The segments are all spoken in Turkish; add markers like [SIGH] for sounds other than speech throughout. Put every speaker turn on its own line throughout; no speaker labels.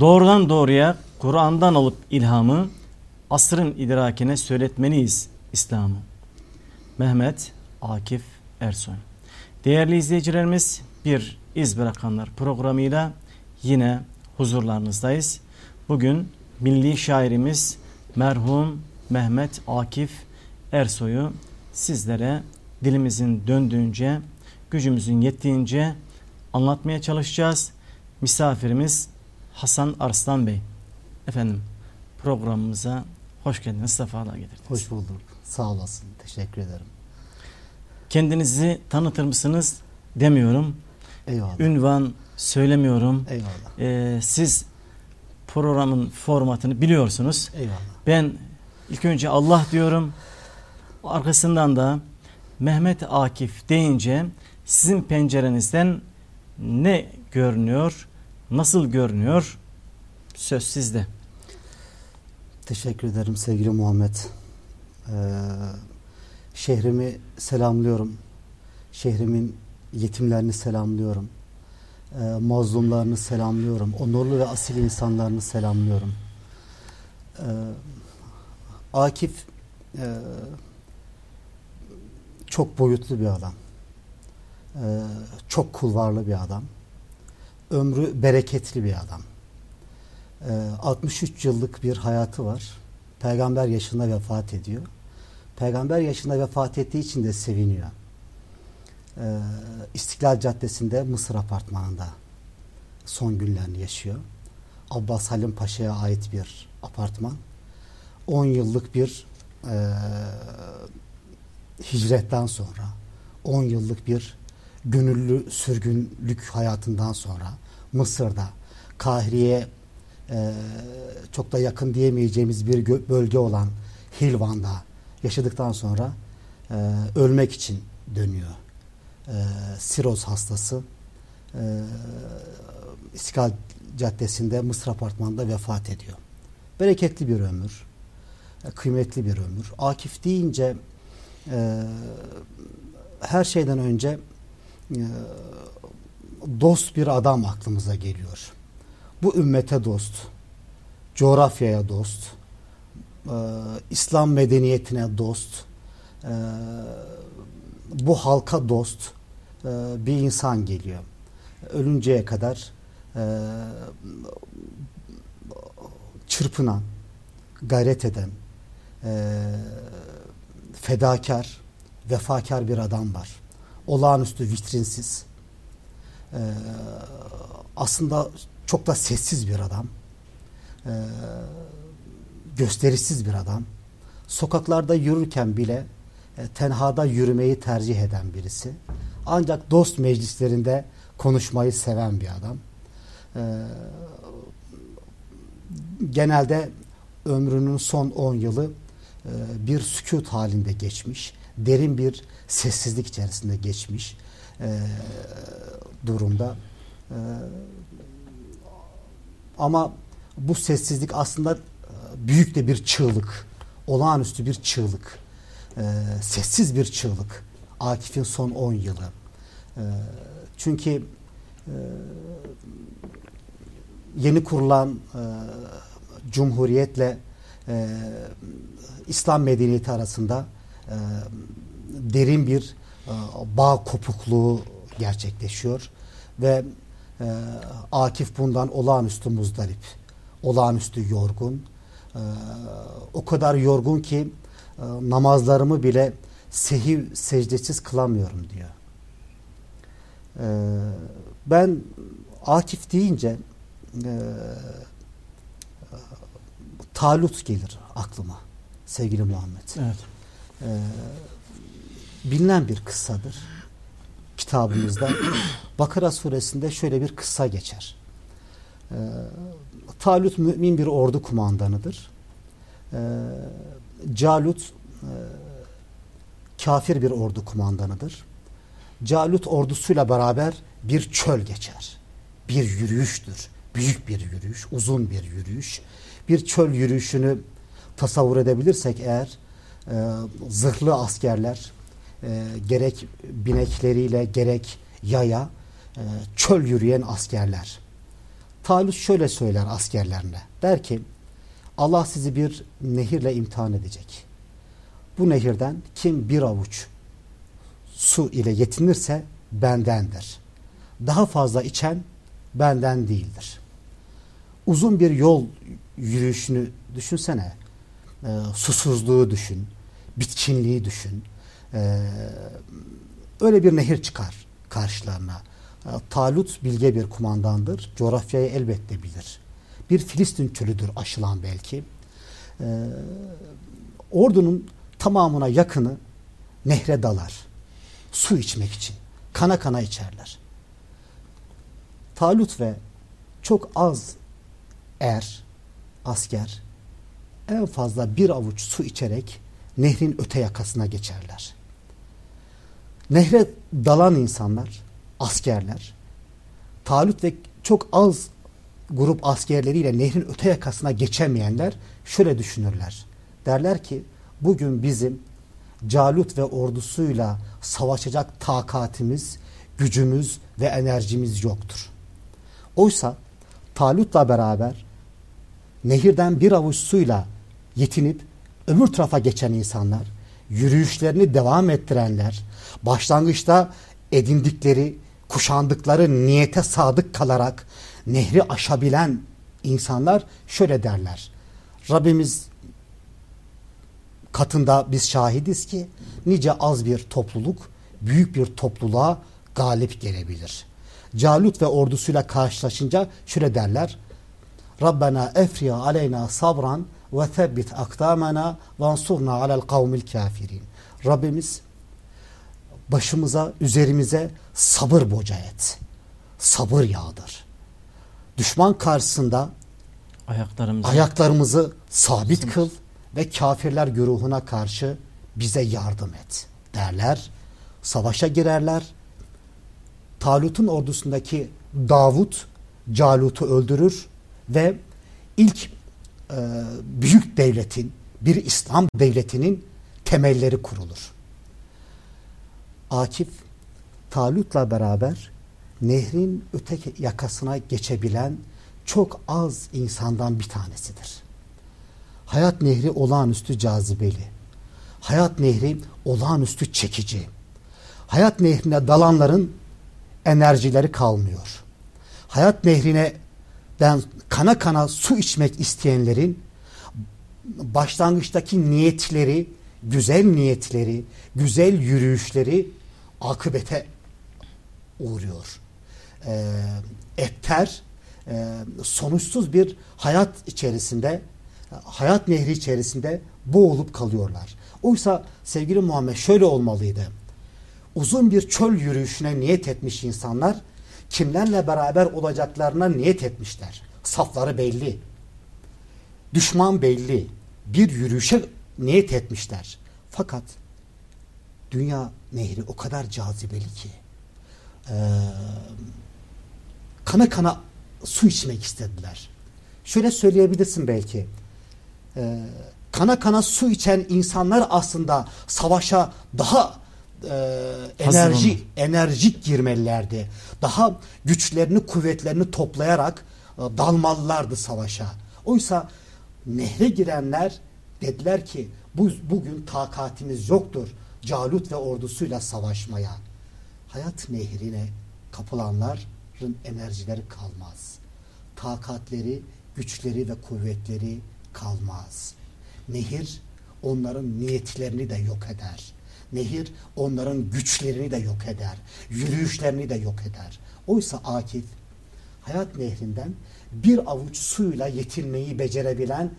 Doğrudan doğruya Kur'an'dan alıp ilhamı asrın idrakine söyletmeliyiz İslam'ı. Mehmet Akif Ersoy. Değerli izleyicilerimiz bir iz bırakanlar programıyla yine huzurlarınızdayız. Bugün milli şairimiz merhum Mehmet Akif Ersoy'u sizlere dilimizin döndüğünce, gücümüzün yettiğince anlatmaya çalışacağız. Misafirimiz Hasan Arslan Bey. Efendim programımıza hoş geldiniz, sefalar getirdiniz.
Hoş bulduk. Sağ olasın. Teşekkür ederim.
Kendinizi tanıtır mısınız demiyorum.
Eyvallah.
Ünvan söylemiyorum.
Eyvallah.
Ee, siz programın formatını biliyorsunuz.
Eyvallah.
Ben ilk önce Allah diyorum. Arkasından da Mehmet Akif deyince sizin pencerenizden ne görünüyor? Nasıl görünüyor? Söz sizde.
Teşekkür ederim sevgili Muhammed. Ee, şehrimi selamlıyorum. Şehrimin yetimlerini selamlıyorum. Ee, mazlumlarını selamlıyorum. Onurlu ve asil insanlarını selamlıyorum. Ee, Akif e, çok boyutlu bir adam. Ee, çok kulvarlı bir adam. Ömrü bereketli bir adam. Ee, 63 yıllık bir hayatı var. Peygamber yaşında vefat ediyor. Peygamber yaşında vefat ettiği için de seviniyor. Ee, İstiklal Caddesi'nde Mısır apartmanında son günlerini yaşıyor. Abbas Halim Paşa'ya ait bir apartman. 10 yıllık bir e, hicretten sonra 10 yıllık bir gönüllü sürgünlük hayatından sonra Mısır'da Kahire'ye e, çok da yakın diyemeyeceğimiz bir bölge olan Hilvan'da yaşadıktan sonra e, ölmek için dönüyor. E, siroz hastası e, İstiklal Caddesi'nde Mısır apartmanında vefat ediyor. Bereketli bir ömür, e, kıymetli bir ömür. Akif deyince e, her şeyden önce dost bir adam aklımıza geliyor. Bu ümmete dost, coğrafyaya dost, e, İslam medeniyetine dost, e, bu halka dost bir insan geliyor. Ölünceye kadar çırpınan, gayret eden, fedakar, vefakar bir adam var. Olağanüstü vitrinsiz. E, aslında çok da sessiz bir adam. E, gösterişsiz bir adam. Sokaklarda yürürken bile e, tenhada yürümeyi tercih eden birisi. Ancak dost meclislerinde konuşmayı seven bir adam. E, genelde ömrünün son 10 yılı e, bir sükut halinde geçmiş. Derin bir sessizlik içerisinde geçmiş e, durumda. E, ama bu sessizlik aslında e, büyük de bir çığlık. Olağanüstü bir çığlık. E, sessiz bir çığlık. Akif'in son 10 yılı. E, çünkü e, yeni kurulan e, Cumhuriyetle e, İslam medeniyeti arasında e, derin bir e, bağ kopukluğu gerçekleşiyor ve e, Akif bundan olağanüstü muzdarip, olağanüstü yorgun, e, o kadar yorgun ki e, namazlarımı bile sehiv secdesiz kılamıyorum diyor. E, ben Akif deyince e, Talut gelir aklıma sevgili Muhammed.
Evet.
Ee, bilinen bir kıssadır kitabımızda. [COUGHS] Bakara suresinde şöyle bir kıssa geçer. Ee, Talut mümin bir ordu kumandanıdır. Ee, Calut e, kafir bir ordu kumandanıdır. Calut ordusuyla beraber bir çöl geçer. Bir yürüyüştür. Büyük bir yürüyüş, uzun bir yürüyüş. Bir çöl yürüyüşünü tasavvur edebilirsek eğer e, zırhlı askerler e, gerek binekleriyle gerek yaya e, çöl yürüyen askerler Talut şöyle söyler askerlerine. Der ki Allah sizi bir nehirle imtihan edecek. Bu nehirden kim bir avuç su ile yetinirse bendendir. Daha fazla içen benden değildir. Uzun bir yol yürüyüşünü düşünsene. E, susuzluğu düşün. Bitkinliği düşün. E, öyle bir nehir çıkar karşılarına. E, Talut bilge bir kumandandır. Coğrafyayı elbette bilir. Bir Filistin çölüdür aşılan belki. E, ordunun tamamına yakını nehre dalar. Su içmek için. Kana kana içerler. Talut ve çok az er, asker en fazla bir avuç su içerek nehrin öte yakasına geçerler. Nehre dalan insanlar, askerler, Talut ve çok az grup askerleriyle nehrin öte yakasına geçemeyenler şöyle düşünürler. Derler ki bugün bizim Calut ve ordusuyla savaşacak takatimiz, gücümüz ve enerjimiz yoktur. Oysa Talut'la beraber nehirden bir avuç suyla yetinip öbür tarafa geçen insanlar, yürüyüşlerini devam ettirenler, başlangıçta edindikleri, kuşandıkları niyete sadık kalarak nehri aşabilen insanlar şöyle derler. Rabbimiz katında biz şahidiz ki nice az bir topluluk büyük bir topluluğa galip gelebilir. Calut ve ordusuyla karşılaşınca şöyle derler. Rabbena efriya aleyna sabran ve tebbit akdamena ve ansurna alel kavmil kafirin. Rabbimiz başımıza, üzerimize sabır boca et. Sabır yağdır. Düşman karşısında
ayaklarımızı,
ayaklarımızı sabit kıl ve kafirler güruhuna karşı bize yardım et derler. Savaşa girerler. Talut'un ordusundaki Davut Calut'u öldürür ve ilk e, büyük devletin bir İslam devletinin temelleri kurulur. Akif Talut'la beraber nehrin öteki yakasına geçebilen çok az insandan bir tanesidir. Hayat nehri olağanüstü cazibeli. Hayat nehri olağanüstü çekici. Hayat nehrine dalanların enerjileri kalmıyor. Hayat nehrine den kana kana su içmek isteyenlerin başlangıçtaki niyetleri, güzel niyetleri, güzel yürüyüşleri akıbete uğruyor. Ee, etter, e, sonuçsuz bir hayat içerisinde, hayat nehri içerisinde boğulup kalıyorlar. Oysa sevgili Muhammed şöyle olmalıydı. Uzun bir çöl yürüyüşüne niyet etmiş insanlar kimlerle beraber olacaklarına niyet etmişler. Safları belli. Düşman belli. Bir yürüyüşe niyet etmişler. Fakat dünya nehri o kadar cazibeli ki e, kana kana su içmek istediler. Şöyle söyleyebilirsin belki. E, kana kana su içen insanlar aslında savaşa daha e, enerji enerjik girmelilerdi. Daha güçlerini, kuvvetlerini toplayarak e, dalmalılardı savaşa. Oysa nehre girenler dediler ki bu, bugün takatimiz yoktur. Calut ve ordusuyla savaşmaya. Hayat nehrine kapılanların enerjileri kalmaz. Takatleri, güçleri ve kuvvetleri kalmaz. Nehir onların niyetlerini de yok eder. Nehir onların güçlerini de yok eder. Yürüyüşlerini de yok eder. Oysa Akif hayat nehrinden bir avuç suyla yetinmeyi becerebilen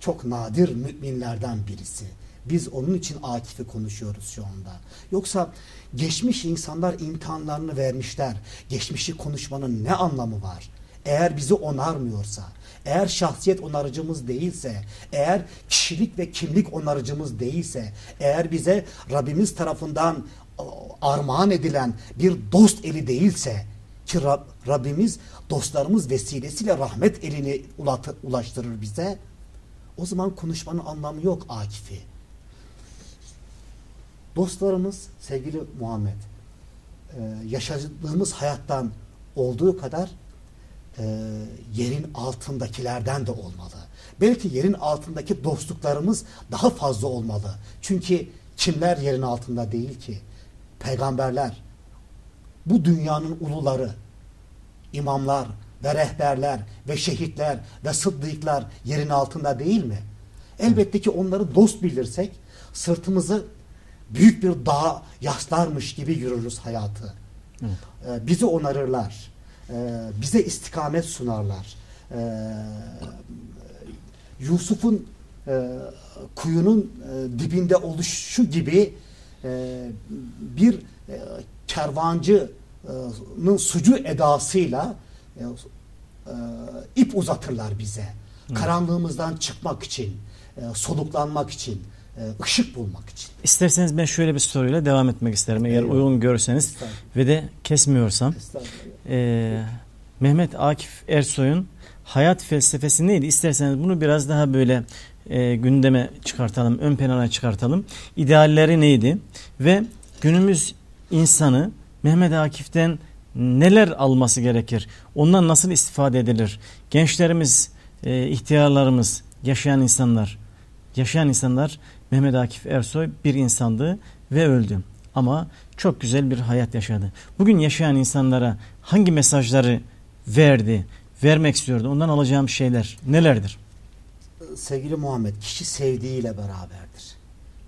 çok nadir müminlerden birisi. Biz onun için Akif'i konuşuyoruz şu anda. Yoksa geçmiş insanlar imtihanlarını vermişler. Geçmişi konuşmanın ne anlamı var? Eğer bizi onarmıyorsa, eğer şahsiyet onarıcımız değilse, eğer kişilik ve kimlik onarıcımız değilse, eğer bize Rabbimiz tarafından armağan edilen bir dost eli değilse ki Rab, Rabbimiz dostlarımız vesilesiyle rahmet elini ulaştırır bize o zaman konuşmanın anlamı yok Akif'i. Dostlarımız sevgili Muhammed yaşadığımız hayattan olduğu kadar e, yerin altındakilerden de olmalı. Belki yerin altındaki dostluklarımız daha fazla olmalı. Çünkü kimler yerin altında değil ki? Peygamberler, bu dünyanın uluları, imamlar ve rehberler ve şehitler ve sıddıklar yerin altında değil mi? Elbette ki onları dost bilirsek sırtımızı büyük bir dağ yaslarmış gibi yürürüz hayatı. Evet. Ee, bizi onarırlar. Ee, bize istikamet sunarlar. Ee, Yusuf'un e, kuyunun e, dibinde oluşu gibi e, bir kervancının sucu edasıyla ip uzatırlar bize. Karanlığımızdan çıkmak için, soluklanmak için, ışık bulmak için.
İsterseniz ben şöyle bir soruyla devam etmek isterim. Eğer Eyvallah. uygun görürseniz ve de kesmiyorsam. E, Mehmet Akif Ersoy'un hayat felsefesi neydi? İsterseniz bunu biraz daha böyle e, gündeme çıkartalım, ön plana çıkartalım. İdealleri neydi? Ve günümüz insanı Mehmet Akif'ten neler alması gerekir? Ondan nasıl istifade edilir? Gençlerimiz, e, ihtiyarlarımız, yaşayan insanlar, yaşayan insanlar Mehmet Akif Ersoy bir insandı ve öldü. Ama çok güzel bir hayat yaşadı. Bugün yaşayan insanlara hangi mesajları verdi, vermek istiyordu? Ondan alacağım şeyler nelerdir?
Sevgili Muhammed, kişi sevdiğiyle beraberdir.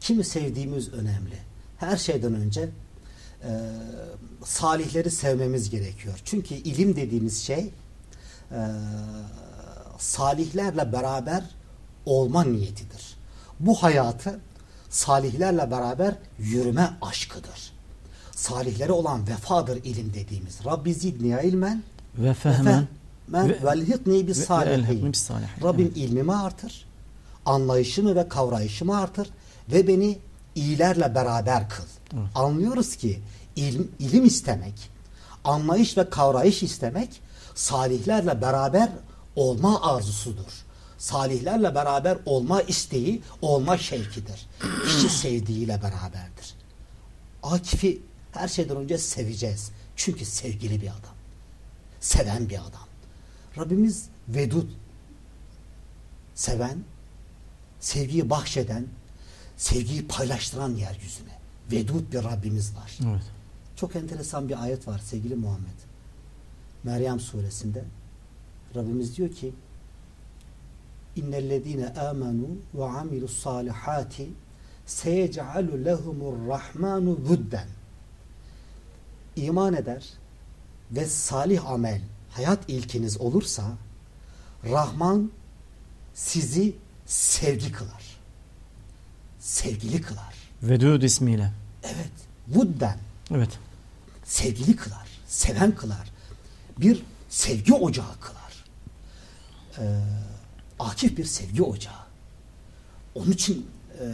Kimi sevdiğimiz önemli. Her şeyden önce e, salihleri sevmemiz gerekiyor. Çünkü ilim dediğimiz şey e, salihlerle beraber olma niyetidir. Bu hayatı salihlerle beraber yürüme aşkıdır. Salihlere olan vefadır ilim dediğimiz. Rabbi zidniye ilmen
ve fehmen
ve velhikni bis salihin. Rabbim ilmimi artır, anlayışımı ve kavrayışımı artır ve beni iyilerle beraber kıl. Evet. Anlıyoruz ki ilim, ilim istemek, anlayış ve kavrayış istemek salihlerle beraber olma arzusudur. Salihlerle beraber olma isteği, olma şevkidir. Kişi [CLEARS THROAT] sevdiğiyle beraberdir. Akif'i her şeyden önce seveceğiz. Çünkü sevgili bir adam. Seven bir adam. Rabbimiz vedud, seven, sevgiyi bahşeden, sevgiyi paylaştıran yeryüzüne. Vedud bir Rabbimiz var. Evet. Çok enteresan bir ayet var sevgili Muhammed. Meryem suresinde Rabbimiz diyor ki İnnellezîne âmenû ve amilus salihâti seyec'alu lehumur rahmanu vudden İman eder ve salih amel hayat ilkiniz olursa Rahman sizi sevgi kılar. Sevgili kılar.
Vedud ismiyle.
Evet. Vudden.
Evet.
Sevgili kılar. Seven kılar. Bir sevgi ocağı kılar. Ee, akif bir sevgi ocağı. Onun için e,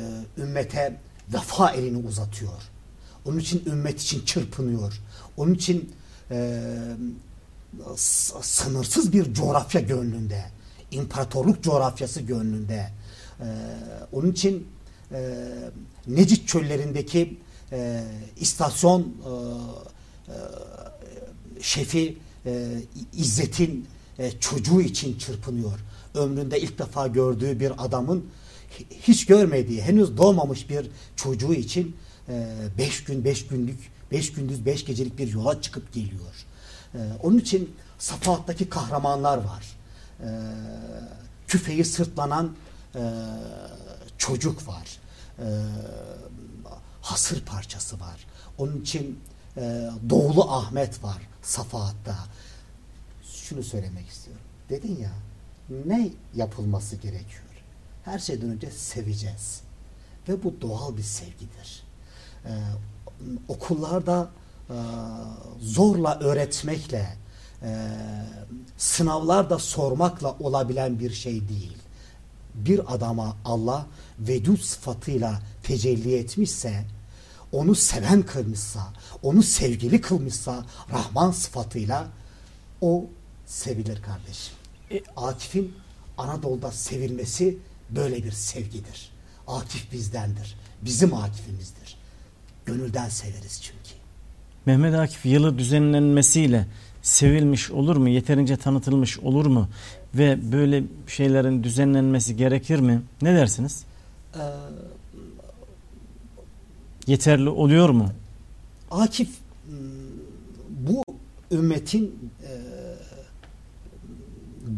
ümmete vefa elini uzatıyor. Onun için ümmet için çırpınıyor. Onun için e, sınırsız bir coğrafya gönlünde. imparatorluk coğrafyası gönlünde. E, onun için e, Necit çöllerindeki e, istasyon e, e, şefi e, İzzet'in e, çocuğu için çırpınıyor. Ömründe ilk defa gördüğü bir adamın hiç görmediği, henüz doğmamış bir çocuğu için e, beş gün, beş günlük, beş gündüz, beş gecelik bir yola çıkıp geliyor. E, onun için Safahat'taki kahramanlar var. E, küfeyi sırtlanan çocuk var. Hasır parçası var. Onun için Doğulu Ahmet var Safahat'ta. Şunu söylemek istiyorum. Dedin ya ne yapılması gerekiyor? Her şeyden önce seveceğiz. Ve bu doğal bir sevgidir. Ee, okullarda e, zorla öğretmekle, e, sınavlarda sormakla olabilen bir şey değil. Bir adama Allah vedud sıfatıyla tecelli etmişse, onu seven kılmışsa, onu sevgili kılmışsa Rahman sıfatıyla o sevilir kardeşim. E, Akif'in Anadolu'da sevilmesi böyle bir sevgidir. Akif bizdendir. Bizim Akif'imizdir. Gönülden severiz çünkü.
Mehmet Akif yılı düzenlenmesiyle sevilmiş olur mu? Yeterince tanıtılmış olur mu? Ve böyle şeylerin düzenlenmesi gerekir mi? Ne dersiniz?
Ee,
Yeterli oluyor mu?
Akif m, bu ümmetin e,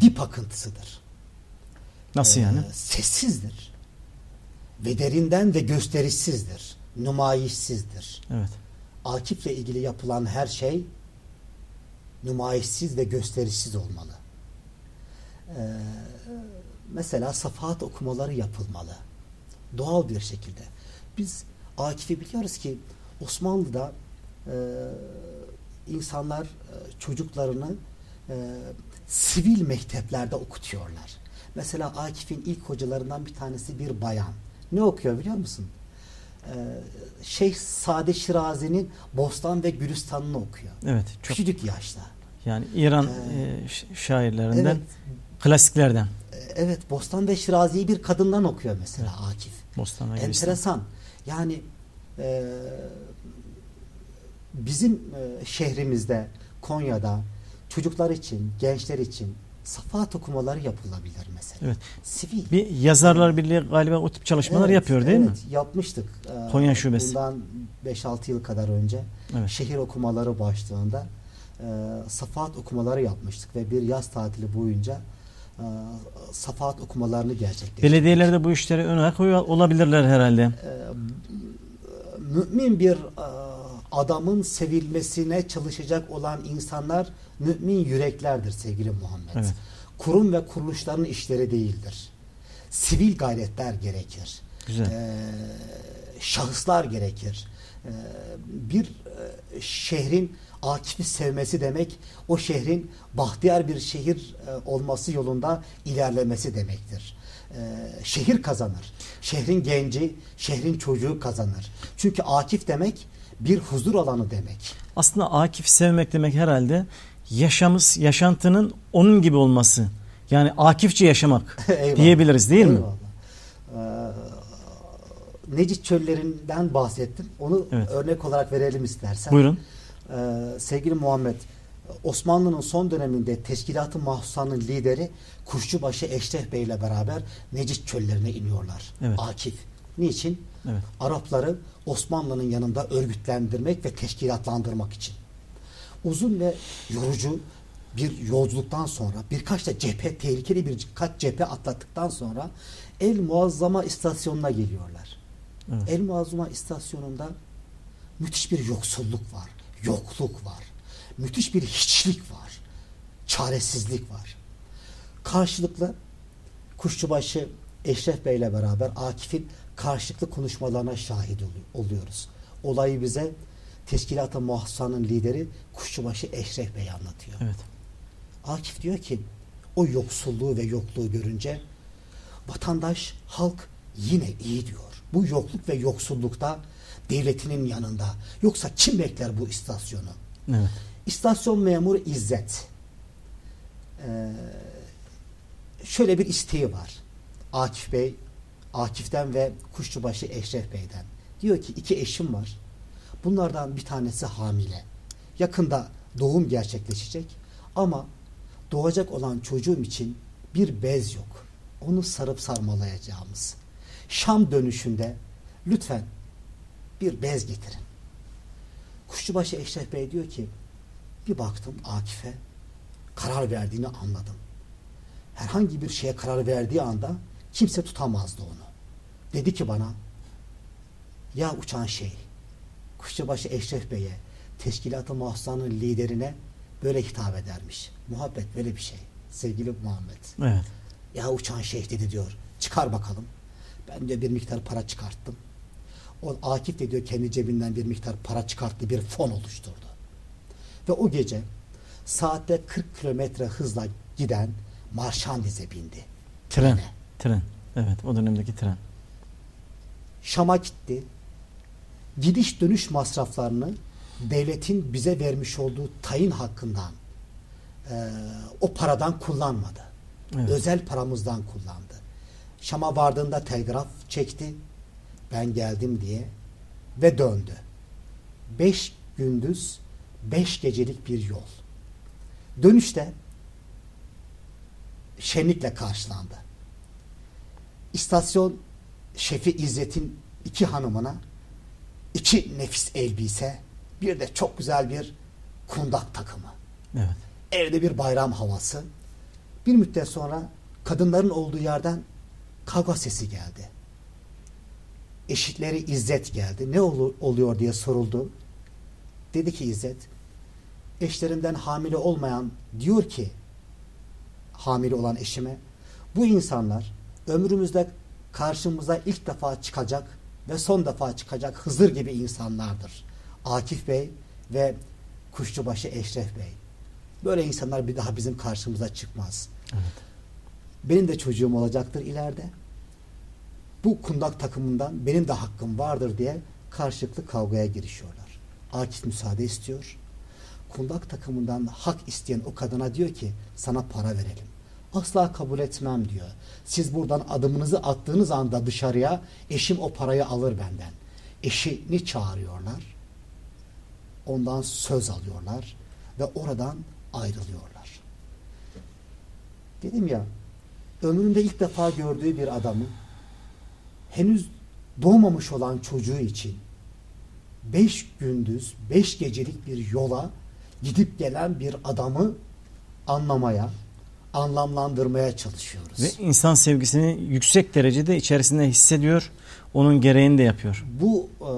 dip akıntısıdır.
Nasıl
Ee,
yani?
Sessizdir. Ve derinden ve gösterişsizdir. Numayişsizdir.
Evet.
Akif'le ilgili yapılan her şey numayişsiz ve gösterişsiz olmalı. Ee, mesela safahat okumaları yapılmalı. Doğal bir şekilde. Biz Akif'i biliyoruz ki Osmanlı'da e, insanlar e, çocuklarını e, sivil mekteplerde okutuyorlar. Mesela Akif'in ilk hocalarından bir tanesi bir bayan. Ne okuyor biliyor musun? Ee, Şeyh Sade Şirazi'nin Bostan ve Gülistan'ını okuyor.
Evet. Çok
Küçücük yaşta.
yani İran
Ee,
şairlerinden,
Evet,
klasiklerden.
e, evet Bostan ve Şirazi'yi bir kadından okuyor mesela Akif.
Bostan'a Gülistan.
Enteresan. Yani e, bizim e, şehrimizde, Konya'da çocuklar için, gençler için safahat okumaları yapılabilir mesela.
Evet.
Sivil.
Bir yazarlar birliği galiba o tip çalışmalar
Evet,
yapıyor değil mi?
evet, yapmıştık. Ee,
Konya Şubesi.
Bundan 5-6 yıl kadar önce
Evet.
şehir okumaları başlığında e, safahat okumaları yapmıştık ve bir yaz tatili boyunca e, safahat okumalarını gerçekleştirdik.
Belediyeler de bu işlere ön ayak olabilirler herhalde.
E, mümin bir e, adamın sevilmesine çalışacak olan insanlar mümin yüreklerdir sevgili Muhammed.
Evet.
Kurum ve kuruluşların işleri değildir. Sivil gayretler gerekir.
Güzel.
Ee, şahıslar gerekir. Ee, bir e, şehrin Akif'i sevmesi demek o şehrin bahtiyar bir şehir e, olması yolunda ilerlemesi demektir. Ee, şehir kazanır. Şehrin genci, şehrin çocuğu kazanır. Çünkü Akif demek bir huzur alanı demek.
Aslında Akif sevmek demek herhalde yaşamız, yaşantının onun gibi olması. Yani Akifçe yaşamak [LAUGHS]
Eyvallah.
diyebiliriz değil mi?
Eyvallah. Ee, Necit çöllerinden bahsettim. Onu
Evet.
örnek olarak verelim istersen.
Buyurun.
Ee, sevgili Muhammed, Osmanlı'nın son döneminde Teşkilat-ı Mahsusa'nın lideri Kuşçubaşı Eşref Bey ile beraber Necit çöllerine iniyorlar.
Evet.
Akif. Niçin?
Evet.
Arapları Osmanlı'nın yanında örgütlendirmek ve teşkilatlandırmak için. Uzun ve yorucu bir yolculuktan sonra birkaç da cephe, tehlikeli birkaç cephe atlattıktan sonra El Muazzama istasyonuna geliyorlar.
Evet.
El Muazzama istasyonunda müthiş bir yoksulluk var, yokluk var, müthiş bir hiçlik var, çaresizlik var. Karşılıklı Kuşçubaşı Eşref Bey ile beraber Akif'in karşılıklı konuşmalarına şahit olu- oluyoruz. Olayı bize Teşkilat-ı Muhassan'ın lideri Kuşçubaşı Eşref Bey anlatıyor.
Evet.
Akif diyor ki o yoksulluğu ve yokluğu görünce vatandaş, halk yine iyi diyor. Bu yokluk ve yoksullukta devletinin yanında. Yoksa kim bekler bu istasyonu?
Evet.
İstasyon memuru İzzet. Ee, şöyle bir isteği var. Akif Bey, Akif'ten ve Kuşçubaşı Eşref Bey'den. Diyor ki iki eşim var. Bunlardan bir tanesi hamile. Yakında doğum gerçekleşecek. Ama doğacak olan çocuğum için bir bez yok. Onu sarıp sarmalayacağımız. Şam dönüşünde lütfen bir bez getirin. Kuşçubaşı Eşref Bey diyor ki bir baktım Akif'e karar verdiğini anladım. Herhangi bir şeye karar verdiği anda kimse tutamazdı onu. Dedi ki bana ya uçan şey Kuşçubaşı Eşref Bey'e Teşkilat-ı Mahsusan'ın liderine böyle hitap edermiş. Muhabbet böyle bir şey. Sevgili Muhammed.
Evet.
Ya uçan şeyh dedi diyor. Çıkar bakalım. Ben de bir miktar para çıkarttım. O Akif de diyor kendi cebinden bir miktar para çıkarttı. Bir fon oluşturdu. Ve o gece saatte 40 kilometre hızla giden marşandize bindi.
Tren.
Trene.
Tren. Evet. O dönemdeki tren.
Şam'a gitti. Gidiş dönüş masraflarını devletin bize vermiş olduğu tayin hakkından eee, o paradan kullanmadı.
Evet.
Özel paramızdan kullandı. Şam'a vardığında telgraf çekti. Ben geldim diye ve döndü. Beş gündüz, beş gecelik bir yol. Dönüşte şenlikle karşılandı. İstasyon şefi İzzet'in iki hanımına iki nefis elbise bir de çok güzel bir kundak takımı.
Evet.
Evde bir bayram havası. Bir müddet sonra kadınların olduğu yerden kavga sesi geldi. Eşitleri İzzet geldi. Ne olu- oluyor diye soruldu. Dedi ki İzzet, eşlerinden hamile olmayan diyor ki hamile olan eşime bu insanlar ömrümüzde karşımıza ilk defa çıkacak ve son defa çıkacak Hızır gibi insanlardır. Akif Bey ve Kuşçubaşı Eşref Bey. Böyle insanlar bir daha bizim karşımıza çıkmaz.
Evet.
Benim de çocuğum olacaktır ileride. Bu kundak takımından benim de hakkım vardır diye karşılıklı kavgaya girişiyorlar. Akif müsaade istiyor. Kundak takımından hak isteyen o kadına diyor ki sana para verelim. Asla kabul etmem diyor. Siz buradan adımınızı attığınız anda dışarıya eşim o parayı alır benden. Eşini çağırıyorlar. Ondan söz alıyorlar ve oradan ayrılıyorlar. Dedim ya ömründe ilk defa gördüğü bir adamı henüz doğmamış olan çocuğu için beş gündüz, beş gecelik bir yola gidip gelen bir adamı anlamaya, anlamlandırmaya çalışıyoruz.
Ve insan sevgisini yüksek derecede içerisinde hissediyor. Onun gereğini de yapıyor.
Bu e,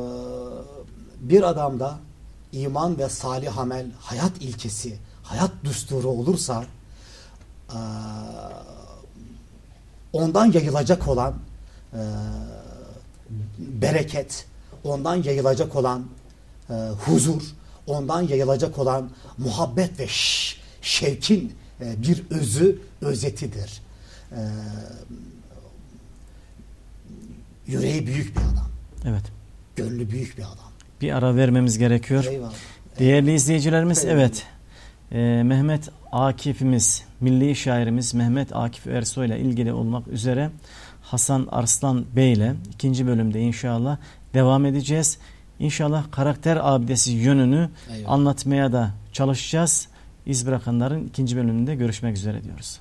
bir adamda iman ve salih amel hayat ilkesi, hayat düsturu olursa e, ondan yayılacak olan e, bereket, ondan yayılacak olan e, huzur, ondan yayılacak olan muhabbet ve ş- şevkin e, bir özü, özetidir. E, yüreği büyük bir adam.
Evet.
Gönlü büyük bir adam.
Bir ara vermemiz gerekiyor.
Eyvallah.
Değerli izleyicilerimiz
Eyvallah.
evet e, Mehmet Akif'imiz milli şairimiz Mehmet Akif Ersoy ile ilgili olmak üzere Hasan Arslan Bey ile ikinci bölümde inşallah devam edeceğiz. İnşallah karakter abidesi yönünü
Eyvallah.
anlatmaya da çalışacağız. İz bırakanların ikinci bölümünde görüşmek üzere diyoruz.